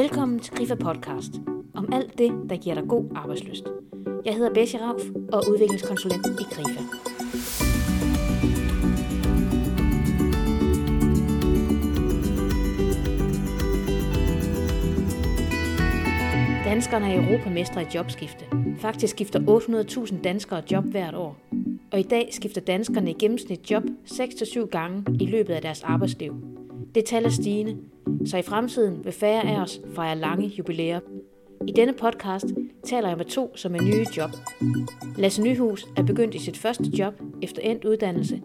Velkommen til Grifa Podcast. Om alt det, der giver dig god arbejdsløst. Jeg hedder Bessie Rauf og er udviklingskonsulent i Grifa. Danskerne er europamestre i jobskifte. Faktisk skifter 800.000 danskere job hvert år. Og i dag skifter danskerne i gennemsnit job 6-7 gange i løbet af deres arbejdsliv. Det tal er stigende, så i fremtiden vil færre af os fejre lange jubilæer. I denne podcast taler jeg med to, som er nye job. Lasse Nyhus er begyndt i sit første job efter endt uddannelse,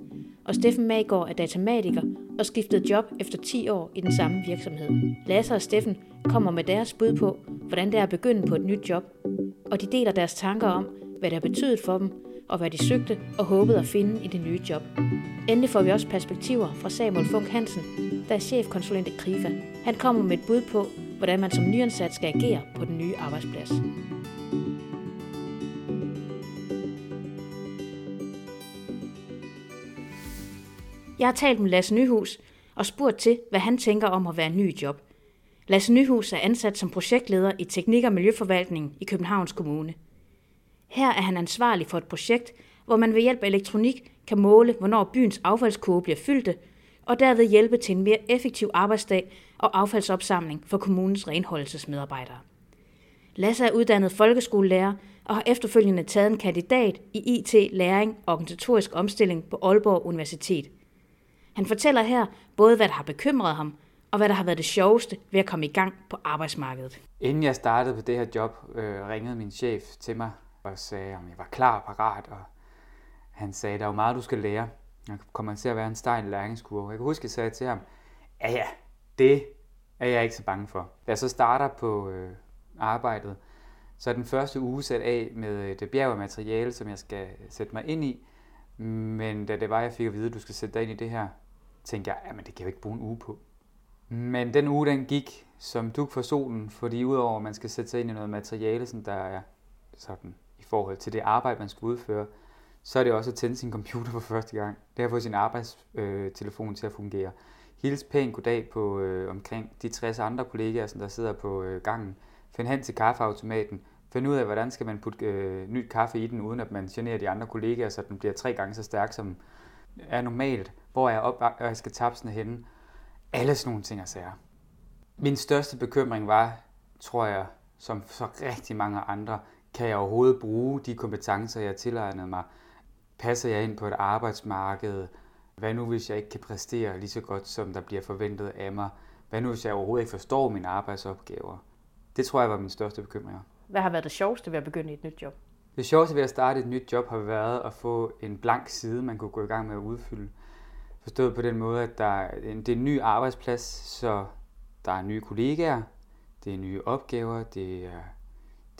og Steffen Magård er datamatiker og skiftede job efter 10 år i den samme virksomhed. Lasse og Steffen kommer med deres bud på, hvordan det er at begynde på et nyt job, og de deler deres tanker om, hvad det har betydet for dem, og hvad de søgte og håbede at finde i det nye job. Endelig får vi også perspektiver fra Samuel Funk Hansen, der er chefkonsulent i Krifa. Han kommer med et bud på, hvordan man som nyansat skal agere på den nye arbejdsplads. Jeg har talt med Lasse Nyhus og spurgt til, hvad han tænker om at være ny i job. Lasse Nyhus er ansat som projektleder i Teknik- og Miljøforvaltningen i Københavns Kommune. Her er han ansvarlig for et projekt, hvor man ved hjælp af elektronik kan måle, hvornår byens affaldskurve bliver fyldte, og derved hjælpe til en mere effektiv arbejdsdag og affaldsopsamling for kommunens renholdelsesmedarbejdere. Lasse er uddannet folkeskolelærer og har efterfølgende taget en kandidat i IT, læring og organisatorisk omstilling på Aalborg Universitet. Han fortæller her både, hvad der har bekymret ham, og hvad der har været det sjoveste ved at komme i gang på arbejdsmarkedet. Inden jeg startede på det her job, øh, ringede min chef til mig og sagde, om jeg var klar og parat, og han sagde, der er jo meget, du skal lære. Jeg kommer til at være en stejl læringskurve. Jeg kan huske, at jeg sagde til ham, ja ja, det er jeg ikke så bange for. Da jeg så starter på øh, arbejdet, så er den første uge sat af med øh, det bjerg af materiale, som jeg skal sætte mig ind i. Men da det var, jeg fik at vide, at du skal sætte dig ind i det her, tænkte jeg, at det kan jeg jo ikke bruge en uge på. Men den uge, den gik som duk for solen, fordi udover at man skal sætte sig ind i noget materiale, sådan der er sådan i forhold til det arbejde, man skal udføre, så er det også at tænde sin computer for første gang. Det har fået sin arbejdstelefon øh, til at fungere. Hils pænt goddag på øh, omkring de 60 andre kollegaer, som der sidder på øh, gangen. Find hen til kaffeautomaten. Find ud af, hvordan skal man putte øh, nyt kaffe i den, uden at man generer de andre kollegaer, så den bliver tre gange så stærk, som er normalt. Hvor er op, og jeg skal tapsene henne. Alle sådan nogle ting og sager. Min største bekymring var, tror jeg, som så rigtig mange andre, kan jeg overhovedet bruge de kompetencer, jeg tilegnede mig? Passer jeg ind på et arbejdsmarked? Hvad nu, hvis jeg ikke kan præstere lige så godt, som der bliver forventet af mig? Hvad nu, hvis jeg overhovedet ikke forstår mine arbejdsopgaver? Det tror jeg var min største bekymring. Hvad har været det sjoveste ved at begynde et nyt job? Det sjoveste ved at starte et nyt job har været at få en blank side, man kunne gå i gang med at udfylde. Forstået på den måde, at der er en, det er en ny arbejdsplads, så der er nye kollegaer, det er nye opgaver, det er,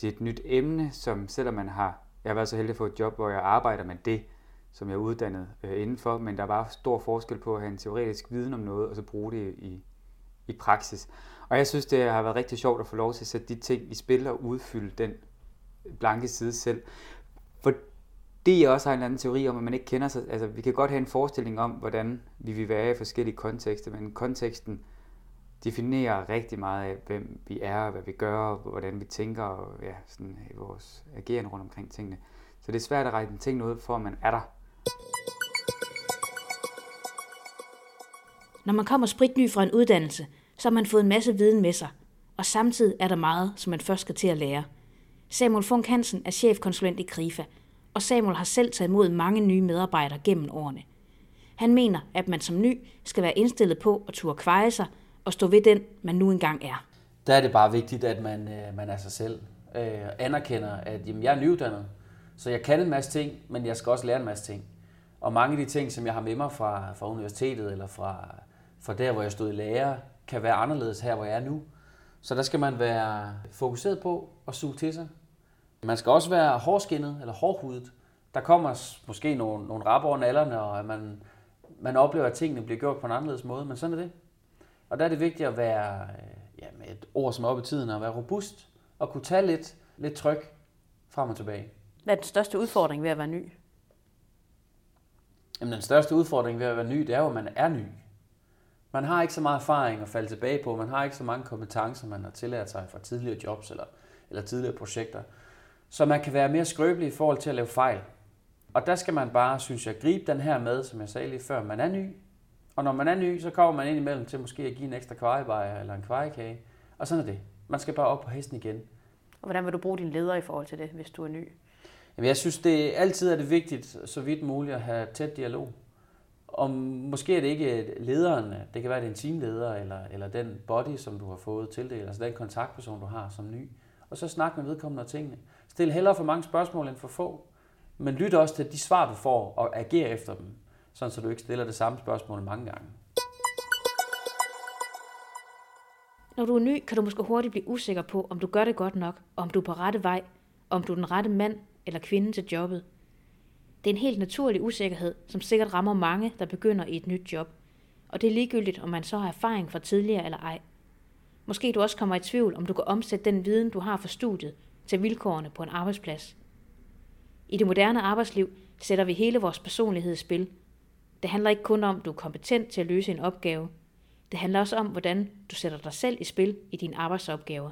det er et nyt emne, som selvom man har jeg har været så heldig at få et job, hvor jeg arbejder med det, som jeg er uddannet øh, indenfor, men der var stor forskel på at have en teoretisk viden om noget, og så bruge det i, i praksis. Og jeg synes, det har været rigtig sjovt at få lov til at sætte de ting i spil og udfylde den blanke side selv. For det jeg også har en anden teori om, at man ikke kender sig. Altså, vi kan godt have en forestilling om, hvordan vi vil være i forskellige kontekster, men konteksten definerer rigtig meget af, hvem vi er, hvad vi gør, hvordan vi tænker, og ja, sådan i vores agerende rundt omkring tingene. Så det er svært at regne ting ud, for at man er der. Når man kommer spritny fra en uddannelse, så har man fået en masse viden med sig, og samtidig er der meget, som man først skal til at lære. Samuel Funk Hansen er chefkonsulent i Krifa, og Samuel har selv taget imod mange nye medarbejdere gennem årene. Han mener, at man som ny skal være indstillet på at turde kveje sig og stå ved den, man nu engang er. Der er det bare vigtigt, at man, øh, man er sig selv. Øh, anerkender, at jamen, jeg er nyuddannet, så jeg kan en masse ting, men jeg skal også lære en masse ting. Og mange af de ting, som jeg har med mig fra, fra universitetet eller fra, fra der, hvor jeg stod i lære, kan være anderledes her, hvor jeg er nu. Så der skal man være fokuseret på at suge til sig. Man skal også være hårdskinnet eller hårdhudet. Der kommer måske nogle, nogle rap over nallerne, og man, man oplever, at tingene bliver gjort på en anderledes måde, men sådan er det. Og der er det vigtigt at være, øh, ja, med et ord som er oppe i tiden, at være robust og kunne tage lidt, lidt tryk frem og tilbage. Hvad er den største udfordring ved at være ny? Jamen, den største udfordring ved at være ny, det er jo, at man er ny. Man har ikke så meget erfaring at falde tilbage på, man har ikke så mange kompetencer, man har tillært sig fra tidligere jobs eller, eller tidligere projekter. Så man kan være mere skrøbelig i forhold til at lave fejl. Og der skal man bare, synes jeg, gribe den her med, som jeg sagde lige før, man er ny. Og når man er ny, så kommer man ind imellem til måske at give en ekstra kvejebajer eller en kvejekage. Og sådan er det. Man skal bare op på hesten igen. Og hvordan vil du bruge din leder i forhold til det, hvis du er ny? Jamen, jeg synes, det altid er det vigtigt, så vidt muligt, at have tæt dialog. Og måske er det ikke lederen, det kan være, det er en teamleder, eller, eller den body, som du har fået tildelt, altså den kontaktperson, du har som ny. Og så snak med vedkommende og tingene. Stil hellere for mange spørgsmål end for få, men lyt også til de svar, du får, og ager efter dem, sådan så du ikke stiller det samme spørgsmål mange gange. Når du er ny, kan du måske hurtigt blive usikker på, om du gør det godt nok, og om du er på rette vej, og om du er den rette mand eller kvinde til jobbet. Det er en helt naturlig usikkerhed, som sikkert rammer mange, der begynder i et nyt job. Og det er ligegyldigt, om man så har erfaring fra tidligere eller ej. Måske du også kommer i tvivl, om du kan omsætte den viden, du har fra studiet, til vilkårene på en arbejdsplads. I det moderne arbejdsliv sætter vi hele vores personlighed i spil. Det handler ikke kun om, at du er kompetent til at løse en opgave. Det handler også om, hvordan du sætter dig selv i spil i dine arbejdsopgaver.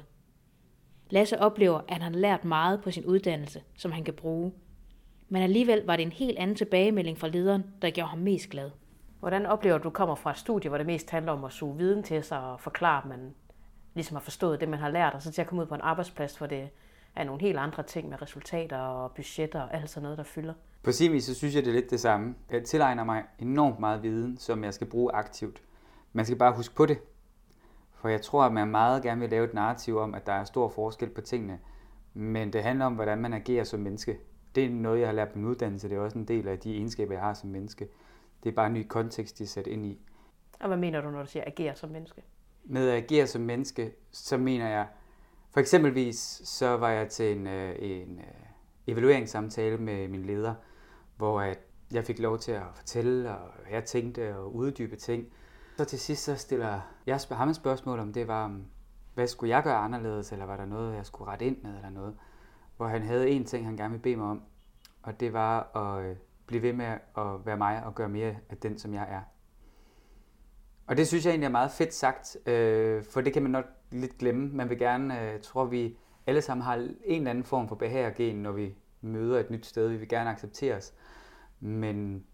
Lasse oplever, at han har lært meget på sin uddannelse, som han kan bruge. Men alligevel var det en helt anden tilbagemelding fra lederen, der gjorde ham mest glad. Hvordan oplever du, at du kommer fra et studie, hvor det mest handler om at suge viden til sig og forklare, at man ligesom har forstået det, man har lært, og så til at komme ud på en arbejdsplads, hvor det er nogle helt andre ting med resultater og budgetter og alt sådan noget, der fylder? På sin vis, så synes jeg, det er lidt det samme. Jeg tilegner mig enormt meget viden, som jeg skal bruge aktivt. Man skal bare huske på det. For jeg tror, at man meget gerne vil lave et narrativ om, at der er stor forskel på tingene. Men det handler om, hvordan man agerer som menneske. Det er noget, jeg har lært på min uddannelse. Det er også en del af de egenskaber, jeg har som menneske. Det er bare en ny kontekst, de er sat ind i. Og hvad mener du, når du siger agere som menneske? Med at agere som menneske, så mener jeg, for eksempelvis så var jeg til en, øh, en øh, evalueringssamtale med min leder, hvor at jeg fik lov til at fortælle, og jeg tænkte og uddybe ting. Så til sidst så stiller jeg ham et spørgsmål, om det var, hvad skulle jeg gøre anderledes, eller var der noget, jeg skulle rette ind med, eller noget. Hvor han havde en ting, han gerne ville bede mig om, og det var at øh, blive ved med at være mig og gøre mere af den, som jeg er. Og det synes jeg egentlig er meget fedt sagt, øh, for det kan man nok lidt glemme. Man vil gerne, øh, tror vi alle sammen har en eller anden form for behagergen, når vi møder et nyt sted. Vi vil gerne accepteres. Men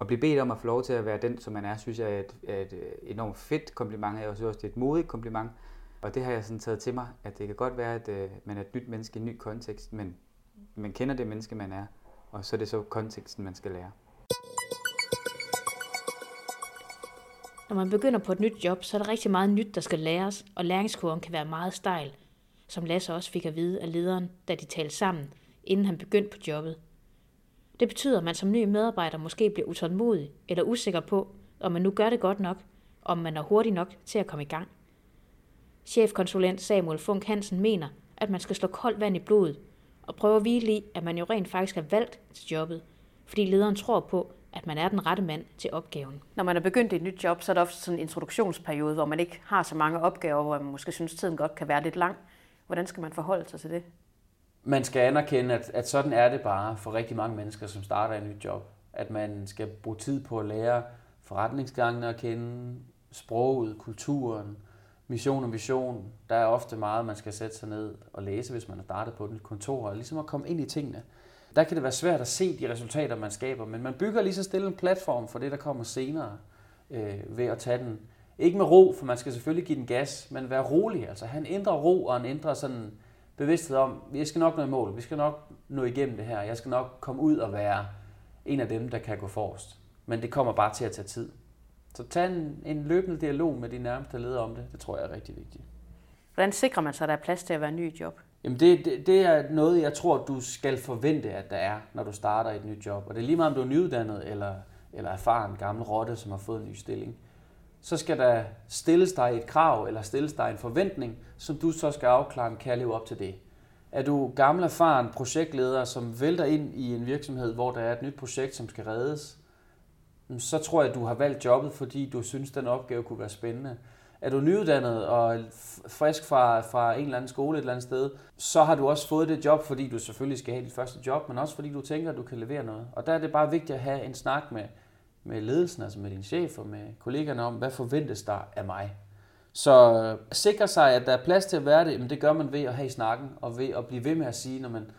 at blive bedt om at få lov til at være den, som man er, synes jeg er et, er et øh, enormt fedt kompliment. Jeg synes også, det er et modigt kompliment. Og det har jeg sådan taget til mig, at det kan godt være, at øh, man er et nyt menneske i en ny kontekst, men man kender det menneske, man er, og så er det så konteksten, man skal lære. Når man begynder på et nyt job, så er der rigtig meget nyt, der skal læres, og læringskurven kan være meget stejl, som Lasse også fik at vide af lederen, da de talte sammen, inden han begyndte på jobbet. Det betyder, at man som ny medarbejder måske bliver utålmodig eller usikker på, om man nu gør det godt nok, om man er hurtig nok til at komme i gang. Chefkonsulent Samuel Funk Hansen mener, at man skal slå koldt vand i blodet og prøve at hvile i, at man jo rent faktisk er valgt til jobbet, fordi lederen tror på, at man er den rette mand til opgaven. Når man er begyndt i et nyt job, så er der ofte sådan en introduktionsperiode, hvor man ikke har så mange opgaver, hvor man måske synes, at tiden godt kan være lidt lang. Hvordan skal man forholde sig til det? Man skal anerkende, at, at sådan er det bare for rigtig mange mennesker, som starter et nyt job. At man skal bruge tid på at lære forretningsgangene at kende, sproget, kulturen, mission og vision. Der er ofte meget, man skal sætte sig ned og læse, hvis man har startet på et kontor, og ligesom at komme ind i tingene. Der kan det være svært at se de resultater, man skaber, men man bygger lige så stille en platform for det, der kommer senere, øh, ved at tage den. Ikke med ro, for man skal selvfølgelig give den gas, men være rolig. Altså have en indre ro og en indre sådan bevidsthed om, vi skal nok nå i mål, vi skal nok nå igennem det her, jeg skal nok komme ud og være en af dem, der kan gå forrest. Men det kommer bare til at tage tid. Så tag en, en løbende dialog med de nærmeste ledere om det. Det tror jeg er rigtig vigtigt. Hvordan sikrer man sig, at der er plads til at være ny i job? Jamen det, det, det er noget, jeg tror, du skal forvente, at der er, når du starter et nyt job. Og det er lige meget, om du er nyuddannet eller, eller erfaren gammel rotte, som har fået en ny stilling. Så skal der stilles dig et krav, eller stilles dig en forventning, som du så skal afklare, kan jeg leve op til det. Er du gammel erfaren projektleder, som vælter ind i en virksomhed, hvor der er et nyt projekt, som skal reddes, så tror jeg, at du har valgt jobbet, fordi du synes, den opgave kunne være spændende. Er du nyuddannet og frisk fra, fra en eller anden skole et eller andet sted, så har du også fået det job, fordi du selvfølgelig skal have dit første job, men også fordi du tænker, at du kan levere noget. Og der er det bare vigtigt at have en snak med med ledelsen, altså med din chef og med kollegerne om, hvad forventes der af mig. Så øh, sikre sig, at der er plads til at være det, men det gør man ved at have i snakken, og ved at blive ved med at sige, når man,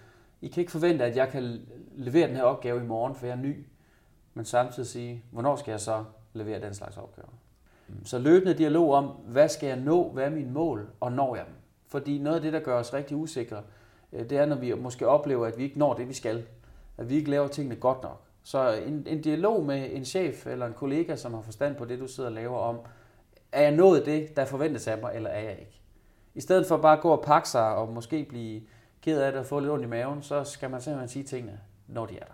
I kan ikke forvente, at jeg kan levere den her opgave i morgen, for jeg er ny, men samtidig sige, hvornår skal jeg så levere den slags opgaver. Så løbende dialog om, hvad skal jeg nå, hvad er mine mål, og når jeg dem. Fordi noget af det, der gør os rigtig usikre, øh, det er, når vi måske oplever, at vi ikke når det, vi skal. At vi ikke laver tingene godt nok. Så en, en dialog med en chef eller en kollega, som har forstand på det, du sidder og laver om, er jeg nået det, der forventes af mig, eller er jeg ikke? I stedet for bare at gå og pakke sig og måske blive ked af det og få lidt ondt i maven, så skal man simpelthen sige tingene, når de er der.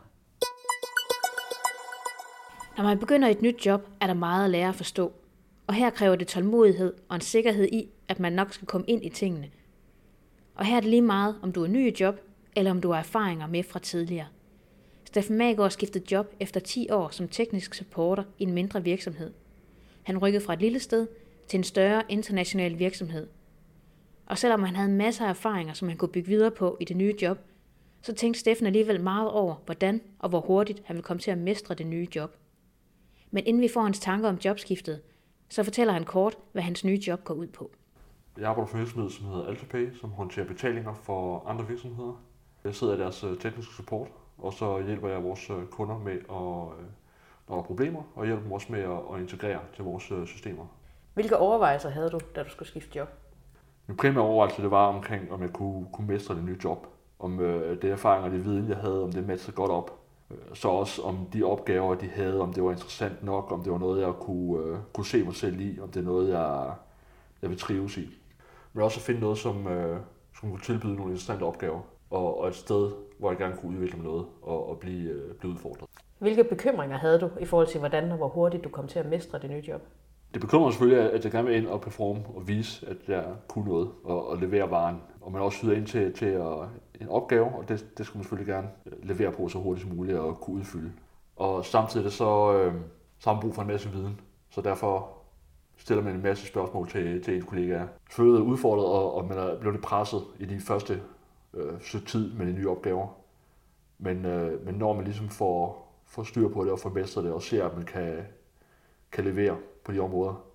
Når man begynder et nyt job, er der meget at lære at forstå. Og her kræver det tålmodighed og en sikkerhed i, at man nok skal komme ind i tingene. Og her er det lige meget, om du er ny i job, eller om du har erfaringer med fra tidligere. Steffen Magård skiftede job efter 10 år som teknisk supporter i en mindre virksomhed. Han rykkede fra et lille sted til en større international virksomhed. Og selvom han havde masser af erfaringer, som han kunne bygge videre på i det nye job, så tænkte Steffen alligevel meget over, hvordan og hvor hurtigt han ville komme til at mestre det nye job. Men inden vi får hans tanker om jobskiftet, så fortæller han kort, hvad hans nye job går ud på. Jeg arbejder for en virksomhed, som hedder AltaPay, som håndterer betalinger for andre virksomheder. Jeg sidder i deres øh, tekniske support, og så hjælper jeg vores øh, kunder med, at, øh, når der er problemer, og hjælper dem også med at integrere til vores systemer. Hvilke overvejelser havde du, da du skulle skifte job? Min primære overvejelse det var omkring, om jeg kunne, kunne mestre det nye job. Om øh, det erfaring og det viden, jeg havde, om det matchede godt op. Så også om de opgaver, de havde, om det var interessant nok, om det var noget, jeg kunne, øh, kunne se mig selv i, om det er noget, jeg, jeg vil trives i. Men også at finde noget, som, øh, som kunne tilbyde nogle interessante opgaver, og, og et sted, hvor jeg gerne kunne udvikle mig noget og, og blive, øh, blive udfordret. Hvilke bekymringer havde du i forhold til, hvordan og hvor hurtigt du kom til at mestre det nye job? Det bekymrer selvfølgelig, at jeg gerne vil ind og performe og vise, at jeg kunne noget og, og levere varen. Og man også hyder ind til, til at, en opgave, og det, det skal man selvfølgelig gerne levere på så hurtigt som muligt og kunne udfylde. Og samtidig så, øh, så har man brug for en masse viden, så derfor stiller man en masse spørgsmål til, til ens kollegaer. Selvfølgelig er udfordret, og, og man er blevet presset i de første øh, tid med de nye opgaver. Men, øh, men når man ligesom får, får styr på det og får det og ser, at man kan, kan levere på de områder,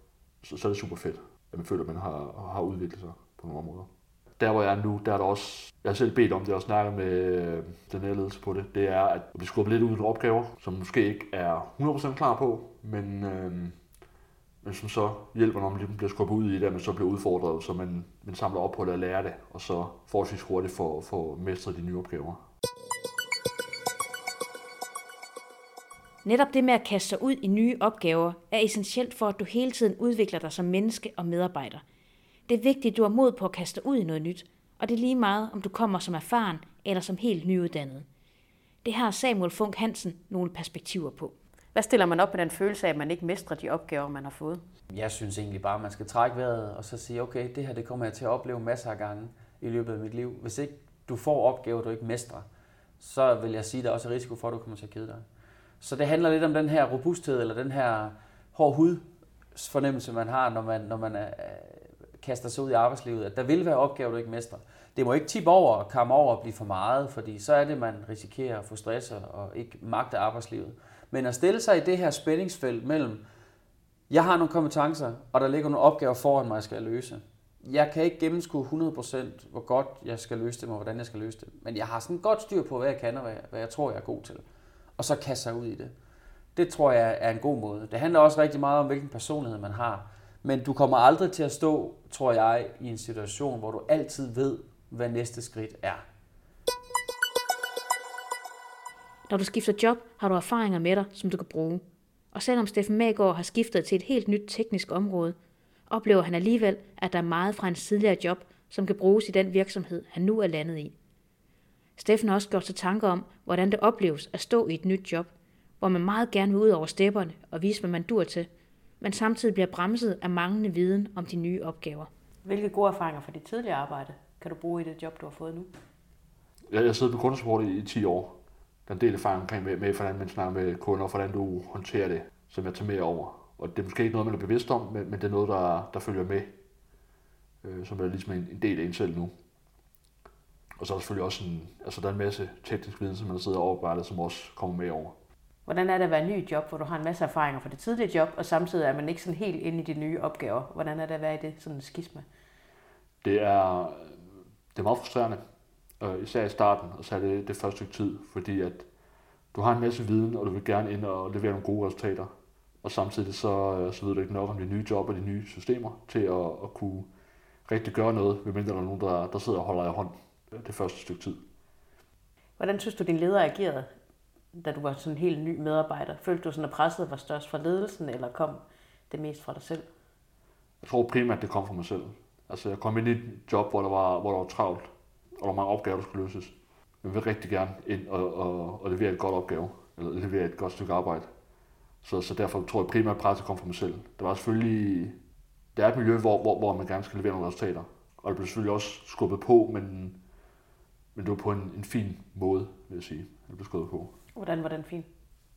så, så er det super fedt, at man føler, at man har, har udviklet sig på nogle områder. Der hvor jeg er nu, der er der også, jeg har selv bedt om det og snakket med øh, den her ledelse på det, det er, at vi skubber lidt ud nogle opgaver, som måske ikke er 100% klar på, men, øh, men som så hjælper, når man ligesom bliver skubbet ud i det, at man så bliver udfordret, så man, man samler op på det og lærer det, og så forholdsvis hurtigt får, får mestret de nye opgaver. Netop det med at kaste sig ud i nye opgaver er essentielt for, at du hele tiden udvikler dig som menneske og medarbejder. Det er vigtigt, at du har mod på at kaste dig ud i noget nyt, og det er lige meget, om du kommer som erfaren eller som helt nyuddannet. Det har Samuel Funk Hansen nogle perspektiver på. Hvad stiller man op med den følelse af, at man ikke mestrer de opgaver, man har fået? Jeg synes egentlig bare, at man skal trække vejret og så sige, okay, det her det kommer jeg til at opleve masser af gange i løbet af mit liv. Hvis ikke du får opgaver, du ikke mestrer, så vil jeg sige, at der er risiko for, at du kommer til at kede dig. Så det handler lidt om den her robusthed, eller den her hård hud fornemmelse, man har, når man, når man er, kaster sig ud i arbejdslivet, at der vil være opgaver, du ikke mestrer. Det må ikke tippe over og komme over og blive for meget, fordi så er det, man risikerer at få stress og ikke magte arbejdslivet. Men at stille sig i det her spændingsfelt mellem, jeg har nogle kompetencer, og der ligger nogle opgaver foran mig, jeg skal løse. Jeg kan ikke gennemskue 100% hvor godt jeg skal løse dem, og hvordan jeg skal løse dem. Men jeg har sådan godt styr på, hvad jeg kan, og hvad jeg, hvad jeg tror, jeg er god til og så kaste sig ud i det. Det tror jeg er en god måde. Det handler også rigtig meget om, hvilken personlighed man har. Men du kommer aldrig til at stå, tror jeg, i en situation, hvor du altid ved, hvad næste skridt er. Når du skifter job, har du erfaringer med dig, som du kan bruge. Og selvom Steffen Magård har skiftet til et helt nyt teknisk område, oplever han alligevel, at der er meget fra hans tidligere job, som kan bruges i den virksomhed, han nu er landet i. Steffen har også gjort sig tanker om, hvordan det opleves at stå i et nyt job, hvor man meget gerne vil ud over stepperne og vise, hvad man dur til, men samtidig bliver bremset af manglende viden om de nye opgaver. Hvilke gode erfaringer fra dit tidligere arbejde kan du bruge i det job, du har fået nu? Jeg har siddet på kundesupport i, i 10 år. Der er en del erfaring omkring med, med, hvordan man snakker med kunder, og hvordan du håndterer det, som jeg tager med over. Og det er måske ikke noget, man er bevidst om, men, men det er noget, der, der følger med, øh, som er ligesom en, en del af en selv nu. Og så er der selvfølgelig også en, altså der er en masse teknisk viden, som man sidder og overarbejdet, som også kommer med over. Hvordan er det at være ny job, hvor du har en masse erfaringer fra det tidlige job, og samtidig er man ikke sådan helt inde i de nye opgaver? Hvordan er det at være i det sådan en skisma? Det er, det er meget frustrerende, øh, især i starten, og så er det det første stykke tid, fordi at du har en masse viden, og du vil gerne ind og levere nogle gode resultater. Og samtidig så, øh, så ved du ikke nok om de nye job og de nye systemer til at, at kunne rigtig gøre noget, medmindre der er nogen, der, der sidder og holder i hånd det første stykke tid. Hvordan synes du, din leder agerede, da du var sådan en helt ny medarbejder? Følte du sådan, at presset var størst fra ledelsen, eller kom det mest fra dig selv? Jeg tror primært, det kom fra mig selv. Altså, jeg kom ind i et job, hvor der var, hvor der var travlt, og var mange opgaver, der skulle løses. Jeg vil rigtig gerne ind og, og, og levere et godt opgave, eller levere et godt stykke arbejde. Så, så derfor tror jeg primært, at presset kom fra mig selv. Der var selvfølgelig, der er et miljø, hvor, hvor, hvor man gerne skal levere nogle resultater. Og det blev selvfølgelig også skubbet på, men, men det var på en, en fin måde, vil jeg sige. Det blev skubbet på. Hvordan var den fin?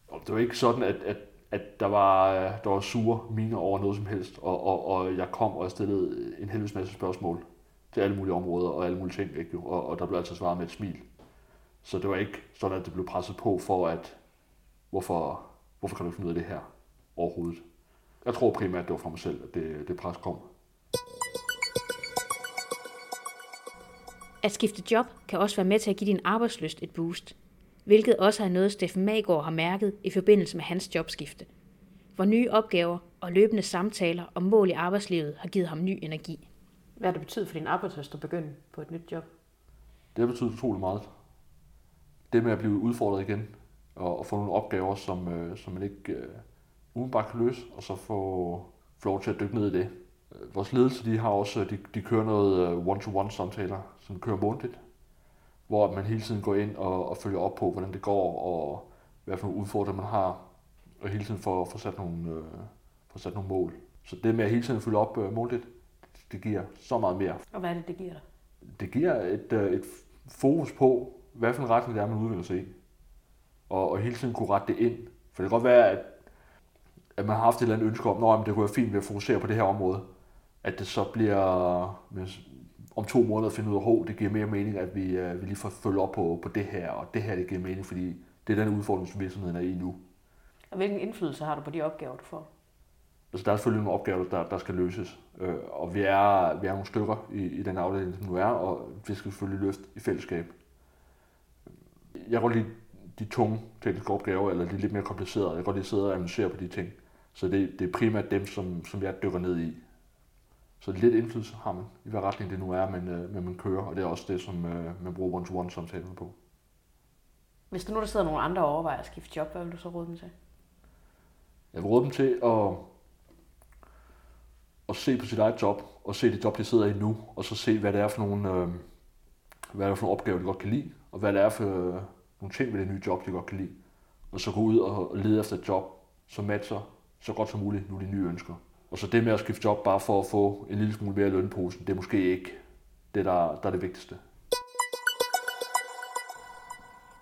Og det var ikke sådan, at, at, at der, var, der var sure miner over noget som helst, og, og, og jeg kom og stillede en helvedes masse spørgsmål til alle mulige områder og alle mulige ting, ikke? Og, og der blev altid svaret med et smil. Så det var ikke sådan, at det blev presset på for, at hvorfor, hvorfor kan du ikke finde ud af det her overhovedet. Jeg tror primært, at det var fra mig selv, at det, det pres kom. At skifte job kan også være med til at give din arbejdsløst et boost, hvilket også er noget, Steffen Magård har mærket i forbindelse med hans jobskifte, hvor nye opgaver og løbende samtaler om mål i arbejdslivet har givet ham ny energi. Hvad har det betydet for din arbejdsløst at begynde på et nyt job? Det har betydet utrolig meget. Det med at blive udfordret igen, og, og få nogle opgaver, som, øh, som man ikke øh, umiddelbart kan løse, og så få, få lov til at dykke ned i det. Øh, vores ledelse de har også, øh, de, de kører noget øh, one-to-one samtaler, som kører månedligt, hvor man hele tiden går ind og, og følger op på, hvordan det går, og hvad for nogle udfordringer man har, og hele tiden får, får, sat, nogle, øh, får sat nogle mål. Så det med at hele tiden følge op øh, månedligt, det giver så meget mere. Og hvad er det, det giver dig? Det giver et, øh, et fokus på, hvad for en retning det er, man udvikler sig i. Og, og hele tiden kunne rette det ind. For det kan godt være, at, at man har haft et eller andet ønske om, at det kunne være fint ved at fokusere på det her område. At det så bliver om to måneder at finde ud af, at det giver mere mening, at vi, uh, vi lige får følge op på, på det her, og det her det giver mening, fordi det er den udfordring, som virksomheden er i nu. Og hvilken indflydelse har du på de opgaver, du får? Altså, der er selvfølgelig nogle opgaver, der, der skal løses, øh, og vi er, vi er nogle stykker i, i den afdeling, som nu er, og vi skal selvfølgelig løfte i fællesskab. Jeg kan godt lide de tunge tekniske opgaver, eller de lidt mere komplicerede. Jeg kan godt lide at sidde og analysere på de ting. Så det, det er primært dem, som, som jeg dykker ned i. Så lidt indflydelse har man i hvad retning det nu er, men, øh, men man kører, og det er også det, som øh, man bruger one-to-one samtaler på. Hvis der nu der sidder nogle andre overvejer at skifte job, hvad vil du så råde dem til? Jeg vil råde dem til at, at se på sit eget job, og se det job, de sidder i nu, og så se, hvad det er for nogle, øh, hvad det er for nogle opgaver, de godt kan lide, og hvad det er for øh, nogle ting ved det nye job, de godt kan lide. Og så gå ud og lede efter et job, som matcher så godt som muligt nu de nye ønsker. Og så det med at skifte job bare for at få en lille smule mere lønposen, det er måske ikke det, der, der er det vigtigste.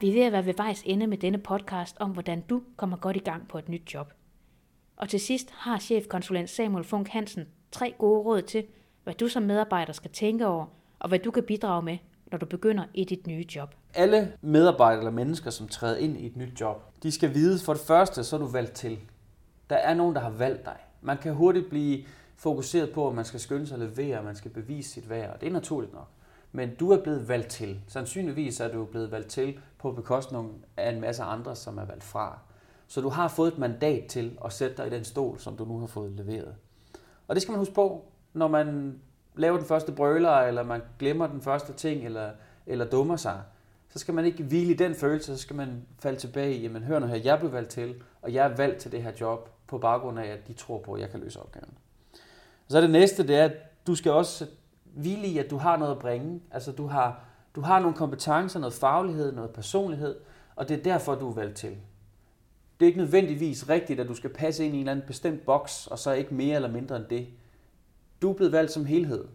Vi er ved at være ved vejs ende med denne podcast om, hvordan du kommer godt i gang på et nyt job. Og til sidst har chefkonsulent Samuel Funk Hansen tre gode råd til, hvad du som medarbejder skal tænke over, og hvad du kan bidrage med, når du begynder i dit nye job. Alle medarbejdere eller mennesker, som træder ind i et nyt job, de skal vide for det første, så er du valgt til. Der er nogen, der har valgt dig. Man kan hurtigt blive fokuseret på, at man skal skynde sig at levere, at man skal bevise sit værd, og det er naturligt nok. Men du er blevet valgt til. Sandsynligvis er du blevet valgt til på bekostning af en masse andre, som er valgt fra. Så du har fået et mandat til at sætte dig i den stol, som du nu har fået leveret. Og det skal man huske på, når man laver den første brøler, eller man glemmer den første ting, eller, eller dummer sig. Så skal man ikke hvile i den følelse, så skal man falde tilbage i, jamen hør nu her, jeg blev valgt til, og jeg er valgt til det her job på baggrund af, at de tror på, at jeg kan løse opgaven. Og så er det næste, det er, at du skal også hvile i, at du har noget at bringe. Altså du har, du har nogle kompetencer, noget faglighed, noget personlighed, og det er derfor, du er valgt til. Det er ikke nødvendigvis rigtigt, at du skal passe ind i en eller anden bestemt boks, og så ikke mere eller mindre end det. Du er blevet valgt som helhed,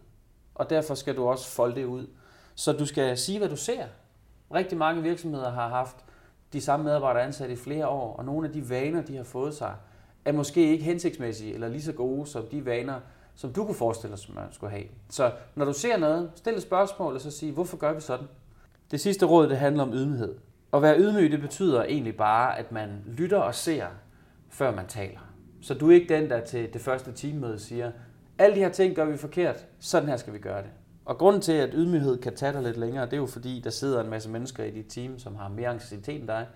og derfor skal du også folde det ud. Så du skal sige, hvad du ser. Rigtig mange virksomheder har haft de samme medarbejdere ansat i flere år, og nogle af de vaner, de har fået sig, er måske ikke hensigtsmæssige eller lige så gode som de vaner, som du kunne forestille dig, som man skulle have. Så når du ser noget, stil et spørgsmål og så sig, hvorfor gør vi sådan? Det sidste råd, det handler om ydmyghed. At være ydmyg, det betyder egentlig bare, at man lytter og ser, før man taler. Så du er ikke den, der til det første teammøde siger, alle de her ting gør vi forkert, sådan her skal vi gøre det. Og grunden til, at ydmyghed kan tage dig lidt længere, det er jo fordi, der sidder en masse mennesker i dit team, som har mere anxietet end dig.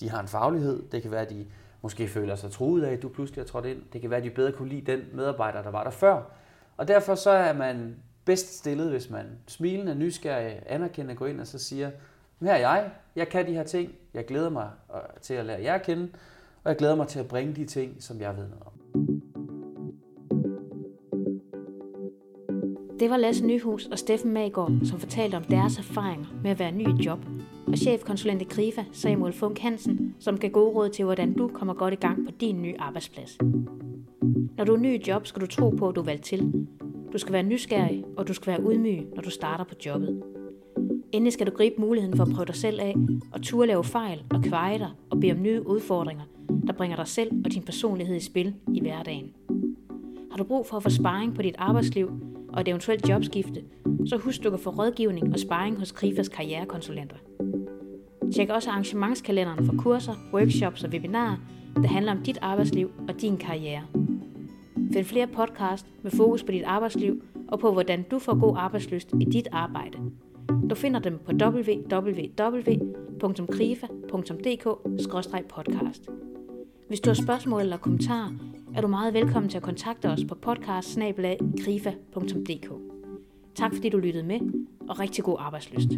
De har en faglighed. Det kan være, at de måske føler sig truet af, at du pludselig er trådt ind. Det kan være, at de bedre kunne lide den medarbejder, der var der før. Og derfor så er man bedst stillet, hvis man smilende, nysgerrig, anerkender, går ind og så siger, her er jeg, jeg kan de her ting, jeg glæder mig øh, til at lære jer at kende, og jeg glæder mig til at bringe de ting, som jeg ved noget om. Det var Lasse Nyhus og Steffen Magård, som fortalte om deres erfaringer med at være ny i job. Og chefkonsulent i Krifa, Samuel Funk Hansen, som kan gode råd til, hvordan du kommer godt i gang på din nye arbejdsplads. Når du er ny i job, skal du tro på, at du er valgt til. Du skal være nysgerrig, og du skal være udmyg, når du starter på jobbet. Endelig skal du gribe muligheden for at prøve dig selv af, og turde lave fejl og kveje dig og bede om nye udfordringer, der bringer dig selv og din personlighed i spil i hverdagen. Har du brug for at få sparring på dit arbejdsliv og et eventuelt jobskifte, så husk du kan få rådgivning og sparring hos Krifas karrierekonsulenter. Tjek også arrangementskalenderen for kurser, workshops og webinarer, der handler om dit arbejdsliv og din karriere. Find flere podcast med fokus på dit arbejdsliv og på, hvordan du får god arbejdsløst i dit arbejde. Du finder dem på www.krifa.dk-podcast. Hvis du har spørgsmål eller kommentarer, er du meget velkommen til at kontakte os på podcast Tak fordi du lyttede med, og rigtig god arbejdsløst.